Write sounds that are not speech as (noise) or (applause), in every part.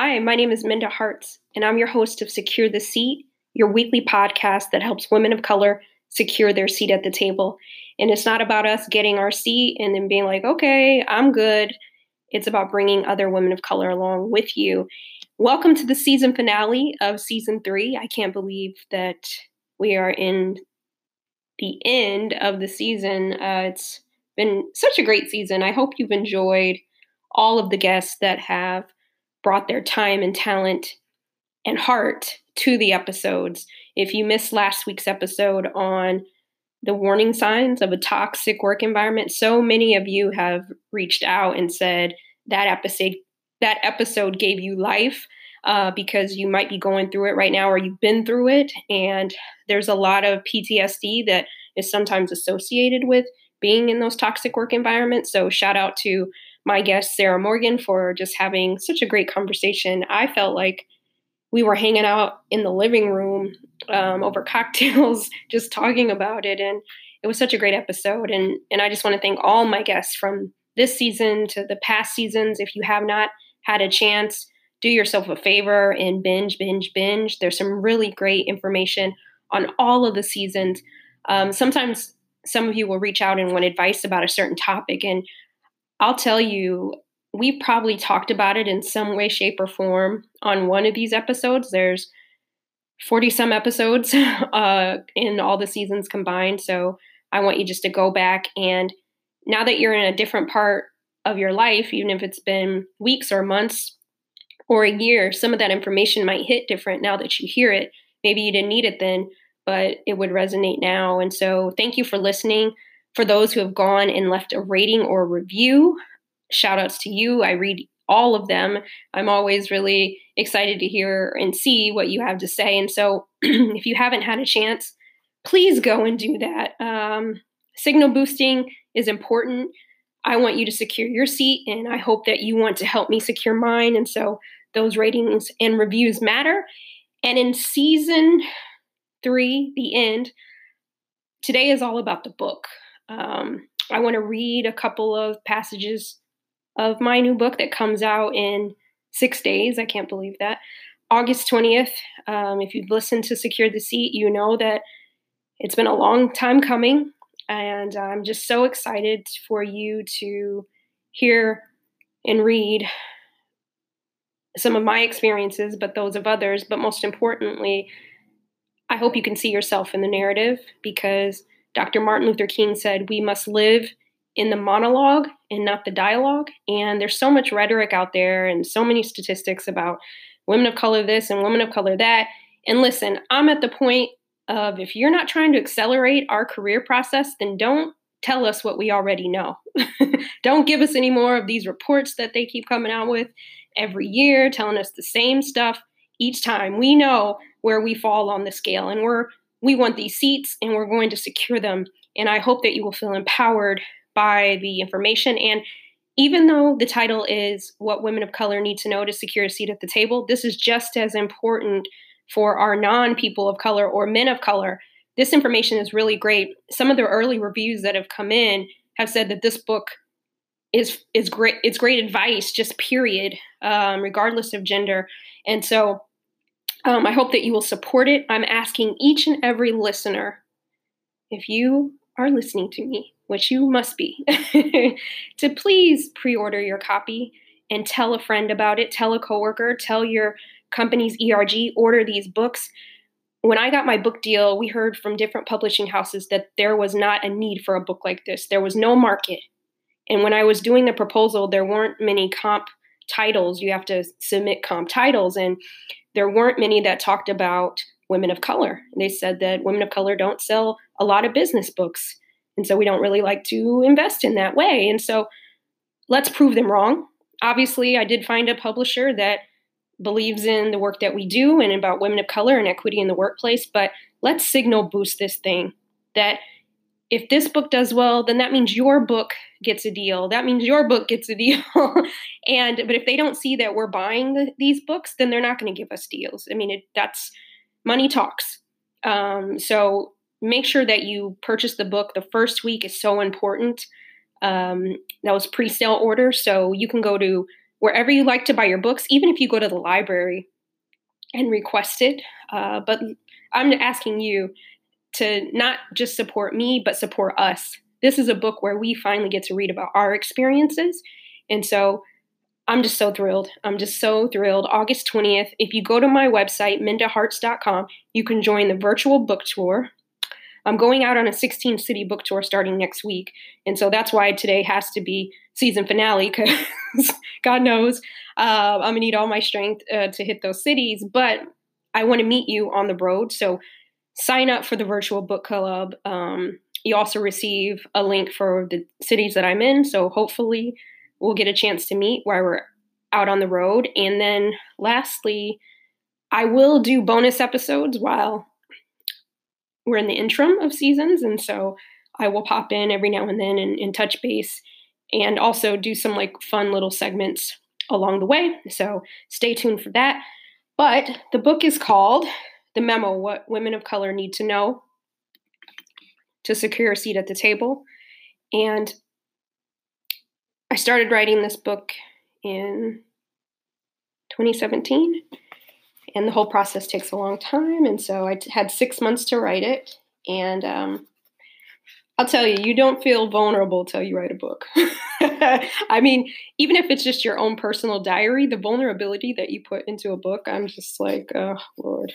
Hi, my name is Minda Harts, and I'm your host of Secure the Seat, your weekly podcast that helps women of color secure their seat at the table. And it's not about us getting our seat and then being like, okay, I'm good. It's about bringing other women of color along with you. Welcome to the season finale of season three. I can't believe that we are in the end of the season. Uh, it's been such a great season. I hope you've enjoyed all of the guests that have brought their time and talent and heart to the episodes. If you missed last week's episode on the warning signs of a toxic work environment, so many of you have reached out and said that episode that episode gave you life uh, because you might be going through it right now or you've been through it, and there's a lot of PTSD that is sometimes associated with being in those toxic work environments. So shout out to my guest, Sarah Morgan, for just having such a great conversation. I felt like we were hanging out in the living room um, over (laughs) cocktails, just talking about it. And it was such a great episode. And, and I just want to thank all my guests from this season to the past seasons. If you have not had a chance, do yourself a favor and binge, binge, binge. There's some really great information on all of the seasons. Um, sometimes some of you will reach out and want advice about a certain topic. And I'll tell you, we probably talked about it in some way, shape, or form on one of these episodes. There's 40 some episodes (laughs) uh, in all the seasons combined. So I want you just to go back and now that you're in a different part of your life, even if it's been weeks or months or a year, some of that information might hit different now that you hear it. Maybe you didn't need it then, but it would resonate now. And so thank you for listening. For those who have gone and left a rating or review, shout outs to you. I read all of them. I'm always really excited to hear and see what you have to say. And so (clears throat) if you haven't had a chance, please go and do that. Um, signal boosting is important. I want you to secure your seat, and I hope that you want to help me secure mine. And so those ratings and reviews matter. And in season three, the end, today is all about the book. Um, I want to read a couple of passages of my new book that comes out in six days. I can't believe that. August 20th. Um, if you've listened to Secure the Seat, you know that it's been a long time coming. And I'm just so excited for you to hear and read some of my experiences, but those of others. But most importantly, I hope you can see yourself in the narrative because Dr. Martin Luther King said we must live in the monologue and not the dialogue. And there's so much rhetoric out there and so many statistics about women of color this and women of color that. And listen, I'm at the point of if you're not trying to accelerate our career process, then don't tell us what we already know. (laughs) don't give us any more of these reports that they keep coming out with every year, telling us the same stuff each time. We know where we fall on the scale and we're we want these seats and we're going to secure them. And I hope that you will feel empowered by the information. And even though the title is What Women of Color Need to Know to Secure a Seat at the Table, this is just as important for our non people of color or men of color. This information is really great. Some of the early reviews that have come in have said that this book is is great. It's great advice, just period, um, regardless of gender. And so um, I hope that you will support it. I'm asking each and every listener, if you are listening to me, which you must be, (laughs) to please pre order your copy and tell a friend about it, tell a coworker, tell your company's ERG, order these books. When I got my book deal, we heard from different publishing houses that there was not a need for a book like this. There was no market. And when I was doing the proposal, there weren't many comp titles. You have to submit comp titles. And there weren't many that talked about women of color. They said that women of color don't sell a lot of business books. And so we don't really like to invest in that way. And so let's prove them wrong. Obviously, I did find a publisher that believes in the work that we do and about women of color and equity in the workplace, but let's signal boost this thing that if this book does well, then that means your book gets a deal. That means your book gets a deal. (laughs) and but if they don't see that we're buying the, these books, then they're not going to give us deals. I mean, it, that's money talks. Um, so make sure that you purchase the book. The first week is so important. Um, that was pre-sale order, so you can go to wherever you like to buy your books, even if you go to the library and request it. Uh, but I'm asking you to not just support me, but support us. This is a book where we finally get to read about our experiences. And so I'm just so thrilled. I'm just so thrilled. August 20th, if you go to my website, mindaharts.com, you can join the virtual book tour. I'm going out on a 16 city book tour starting next week. And so that's why today has to be season finale because (laughs) God knows uh, I'm going to need all my strength uh, to hit those cities. But I want to meet you on the road. So sign up for the virtual book club. Um, you also receive a link for the cities that I'm in. So hopefully we'll get a chance to meet while we're out on the road. And then lastly, I will do bonus episodes while we're in the interim of seasons. And so I will pop in every now and then and, and touch base and also do some like fun little segments along the way. So stay tuned for that. But the book is called The Memo What Women of Color Need to Know to Secure a Seat at the Table. And I started writing this book in 2017, and the whole process takes a long time. And so I had six months to write it. And um, I'll tell you, you don't feel vulnerable till you write a book. (laughs) I mean, even if it's just your own personal diary, the vulnerability that you put into a book, I'm just like, oh, Lord.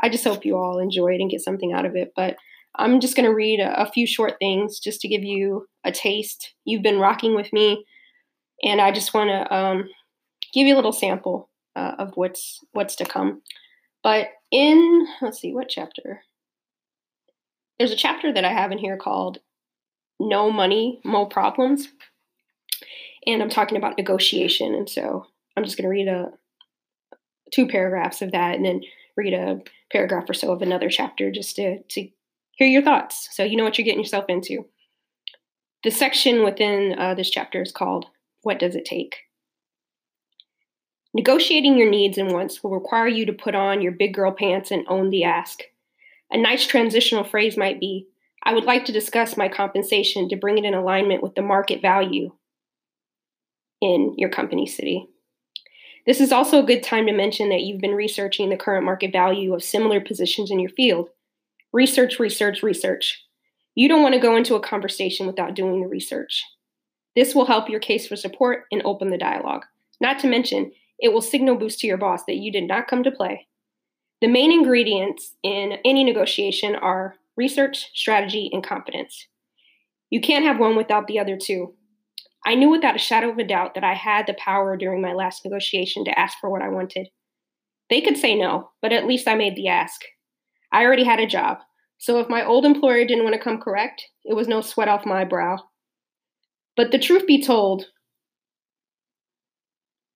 I just hope you all enjoy it and get something out of it. But I'm just going to read a, a few short things just to give you a taste. You've been rocking with me and I just want to um, give you a little sample uh, of what's what's to come. But in let's see what chapter. There's a chapter that I have in here called "No Money, Mo Problems," and I'm talking about negotiation. And so I'm just going to read a two paragraphs of that, and then read a paragraph or so of another chapter just to to hear your thoughts, so you know what you're getting yourself into. The section within uh, this chapter is called what does it take? Negotiating your needs and wants will require you to put on your big girl pants and own the ask. A nice transitional phrase might be I would like to discuss my compensation to bring it in alignment with the market value in your company city. This is also a good time to mention that you've been researching the current market value of similar positions in your field. Research, research, research. You don't want to go into a conversation without doing the research. This will help your case for support and open the dialogue. Not to mention, it will signal boost to your boss that you did not come to play. The main ingredients in any negotiation are research, strategy, and competence. You can't have one without the other two. I knew without a shadow of a doubt that I had the power during my last negotiation to ask for what I wanted. They could say no, but at least I made the ask. I already had a job, so if my old employer didn't want to come correct, it was no sweat off my brow. But the truth be told,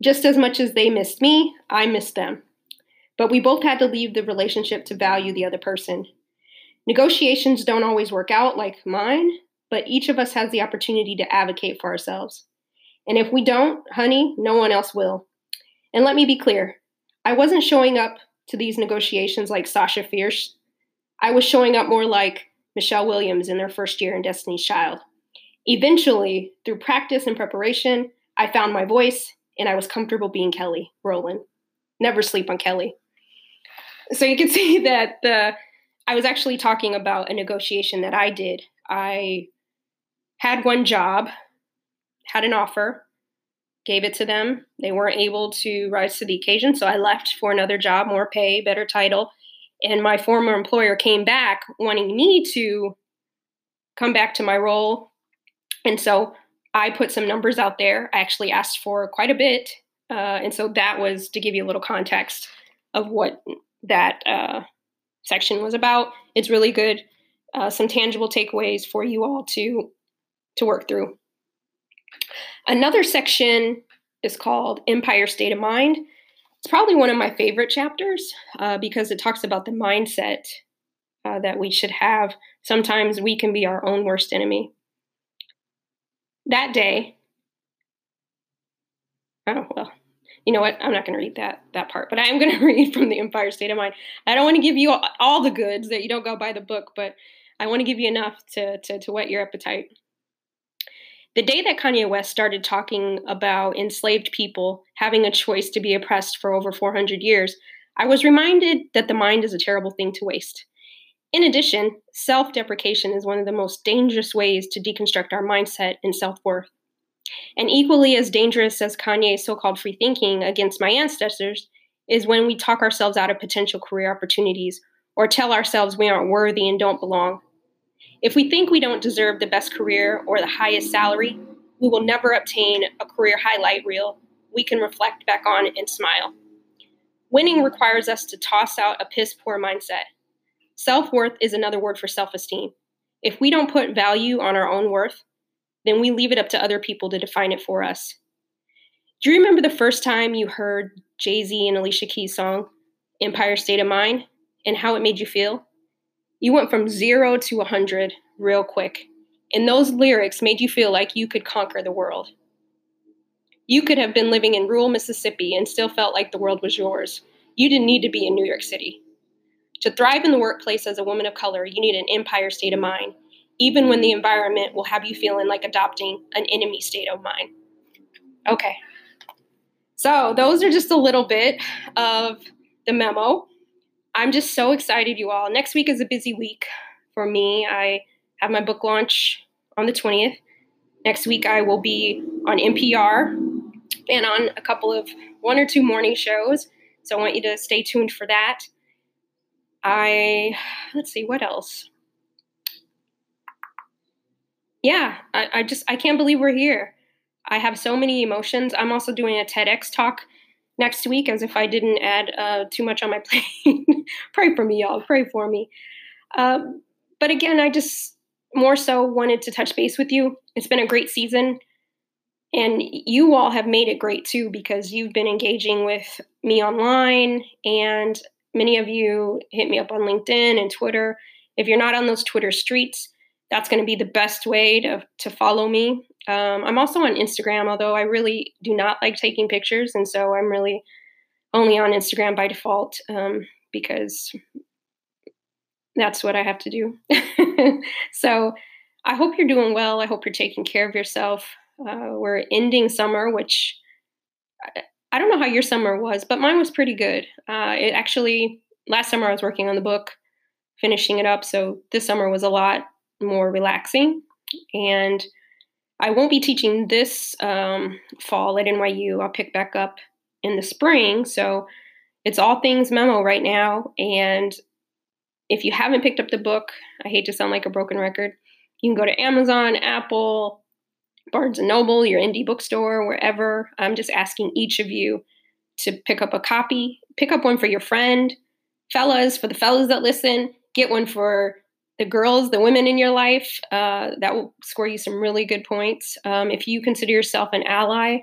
just as much as they missed me, I missed them. But we both had to leave the relationship to value the other person. Negotiations don't always work out like mine, but each of us has the opportunity to advocate for ourselves. And if we don't, honey, no one else will. And let me be clear I wasn't showing up to these negotiations like Sasha Fierce. I was showing up more like Michelle Williams in their first year in Destiny's Child. Eventually, through practice and preparation, I found my voice and I was comfortable being Kelly Rowland. Never sleep on Kelly. So you can (laughs) see that the I was actually talking about a negotiation that I did. I had one job, had an offer, gave it to them. They weren't able to rise to the occasion, so I left for another job, more pay, better title. And my former employer came back wanting me to come back to my role and so I put some numbers out there. I actually asked for quite a bit. Uh, and so that was to give you a little context of what that uh, section was about. It's really good. Uh, some tangible takeaways for you all to to work through. Another section is called Empire State of Mind. It's probably one of my favorite chapters uh, because it talks about the mindset uh, that we should have. Sometimes we can be our own worst enemy that day, oh, well, you know what? I'm not going to read that that part, but I am going (laughs) to read from the Empire State of Mind. I don't want to give you all, the goods that you don't go buy the book, but I want to give you enough to, to, to whet your appetite. The day that Kanye West started talking about enslaved people having a choice to be oppressed for over 400 years, I was reminded that the mind is a terrible thing to waste. In addition, self deprecation is one of the most dangerous ways to deconstruct our mindset and self worth. And equally as dangerous as Kanye's so called free thinking against my ancestors is when we talk ourselves out of potential career opportunities or tell ourselves we aren't worthy and don't belong. If we think we don't deserve the best career or the highest salary, we will never obtain a career highlight reel we can reflect back on and smile. Winning requires us to toss out a piss poor mindset Self worth is another word for self esteem. If we don't put value on our own worth, then we leave it up to other people to define it for us. Do you remember the first time you heard Jay Z and Alicia Keys' song, Empire State of Mind, and how it made you feel? You went from zero to 100 real quick, and those lyrics made you feel like you could conquer the world. You could have been living in rural Mississippi and still felt like the world was yours. You didn't need to be in New York City. To thrive in the workplace as a woman of color, you need an empire state of mind, even when the environment will have you feeling like adopting an enemy state of mind. Okay. So, those are just a little bit of the memo. I'm just so excited, you all. Next week is a busy week for me. I have my book launch on the 20th. Next week, I will be on NPR and on a couple of one or two morning shows. So, I want you to stay tuned for that. I let's see what else. Yeah, I, I just I can't believe we're here. I have so many emotions. I'm also doing a TEDx talk next week, as if I didn't add uh, too much on my (laughs) plate. Pray for me, y'all. Pray for me. Um, but again, I just more so wanted to touch base with you. It's been a great season. And you all have made it great too because you've been engaging with me online and Many of you hit me up on LinkedIn and Twitter. If you're not on those Twitter streets, that's going to be the best way to, to follow me. Um, I'm also on Instagram, although I really do not like taking pictures. And so I'm really only on Instagram by default um, because that's what I have to do. (laughs) so I hope you're doing well. I hope you're taking care of yourself. Uh, we're ending summer, which I don't know how your summer was, but mine was pretty good. Uh, it actually, last summer I was working on the book, finishing it up. So this summer was a lot more relaxing. And I won't be teaching this um, fall at NYU. I'll pick back up in the spring. So it's all things memo right now. And if you haven't picked up the book, I hate to sound like a broken record, you can go to Amazon, Apple, Barnes and Noble, your indie bookstore, wherever. I'm just asking each of you to pick up a copy, pick up one for your friend. Fellas, for the fellas that listen, get one for the girls, the women in your life. Uh, that will score you some really good points. Um, if you consider yourself an ally,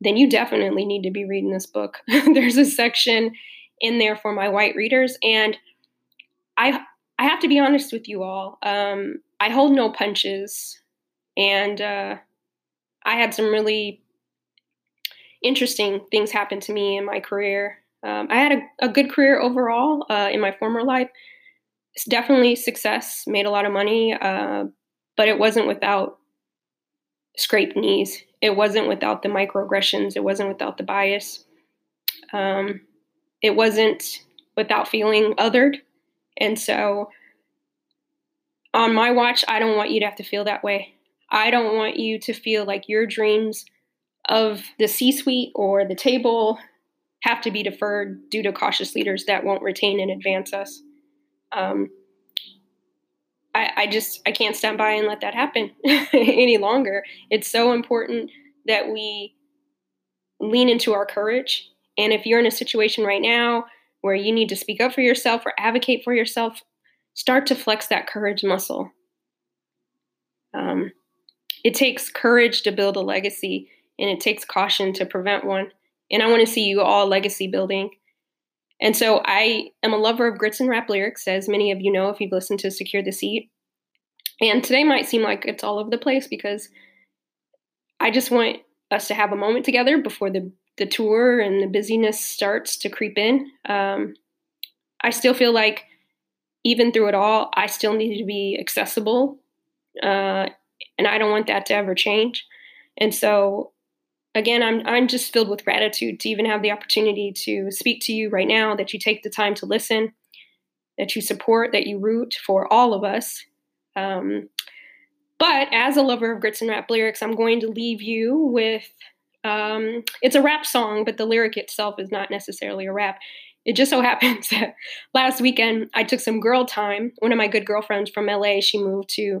then you definitely need to be reading this book. (laughs) There's a section in there for my white readers, and I I have to be honest with you all. Um, I hold no punches, and uh, I had some really interesting things happen to me in my career. Um, I had a, a, good career overall uh, in my former life. Definitely success, made a lot of money, uh, but it wasn't without scraped knees. It wasn't without the microaggressions. It wasn't without the bias. Um, it wasn't without feeling othered. And so on my watch, I don't want you to have to feel that way. I don't want you to feel like your dreams of the C suite or the table have to be deferred due to cautious leaders that won't retain and advance us. Um, I, I just I can't stand by and let that happen (laughs) any longer. It's so important that we lean into our courage. And if you're in a situation right now where you need to speak up for yourself or advocate for yourself, start to flex that courage muscle. Um, it takes courage to build a legacy, and it takes caution to prevent one. And I want to see you all legacy building. And so I am a lover of grits and rap lyrics, as many of you know if you've listened to Secure the Seat. And today might seem like it's all over the place because I just want us to have a moment together before the, the tour and the busyness starts to creep in. Um, I still feel like even through it all, I still need to be accessible uh, and I don't want that to ever change. And so again, I'm I'm just filled with gratitude to even have the opportunity to speak to you right now, that you take the time to listen, that you support, that you root for all of us. Um, but as a lover of grits and rap lyrics, I'm going to leave you with um, it's a rap song, but the lyric itself is not necessarily a rap. It just so (laughs) happens that last weekend I took some girl time. One of my good girlfriends from LA, she moved to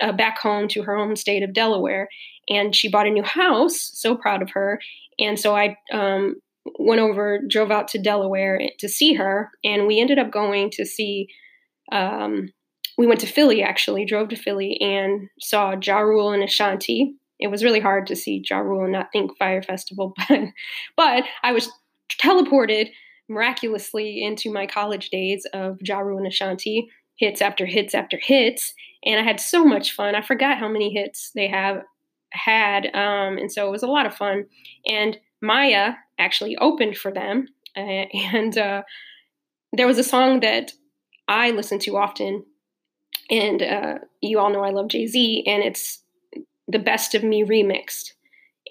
uh, back home to her home state of Delaware, and she bought a new house. So proud of her. And so I um, went over, drove out to Delaware to see her, and we ended up going to see. Um, we went to Philly actually, drove to Philly and saw Ja Rule and Ashanti. It was really hard to see Ja Rule and not think Fyre Festival, (laughs) but but I was teleported miraculously into my college days of Ja Rule and Ashanti, hits after hits after hits, and I had so much fun. I forgot how many hits they have had, um, and so it was a lot of fun. And Mya actually opened for them, uh, and uh, there was a song that I listen to often, and uh, you all know I love Jay Z, and it's the Best of Me remixed.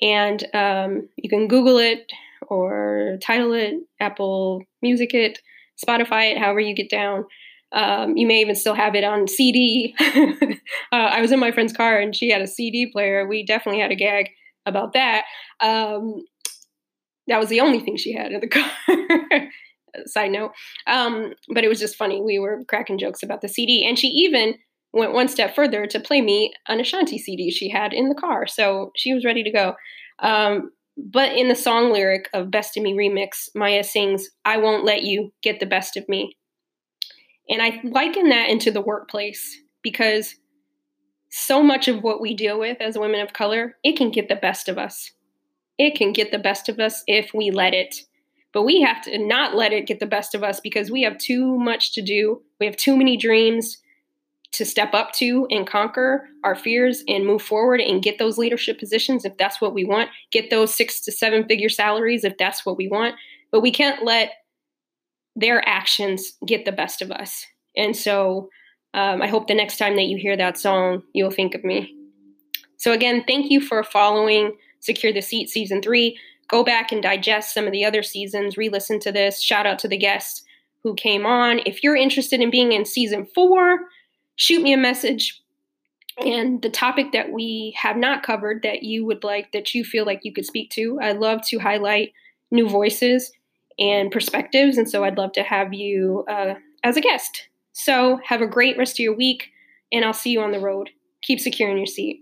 And um, you can Google it or title it, Apple Music it, Spotify it, however you get down. Um, you may even still have it on CD. (laughs) uh, I was in my friend's car and she had a CD player. We definitely had a gag about that. Um, that was the only thing she had in the (laughs) car. Side note. Um, but it was just funny. We were cracking jokes about the CD. And she even went one step further to play me an Ashanti CD she had in the car. So she was ready to go. Um, but in the song lyric of Best of Me remix, Mya sings, I won't let you get the best of me. And I liken that into the workplace because so much of what we deal with as women of color, it can get the best of us. It can get the best of us if we let it. But we have to not let it get the best of us because we have too much to do. We have too many dreams to step up to and conquer our fears and move forward and get those leadership positions if that's what we want, get those six to seven figure salaries if that's what we want. But we can't let their actions get the best of us. And so um, I hope the next time that you hear that song, you'll think of me. So, again, thank you for following Secure the Seat Season 3. Go back and digest some of the other seasons, re listen to this. Shout out to the guests who came on. If you're interested in being in Season 4, shoot me a message. And the topic that we have not covered that you would like, that you feel like you could speak to, I love to highlight new voices and perspectives. And so I'd love to have you uh, as a guest. So have a great rest of your week, and I'll see you on the road. Keep securing your seat.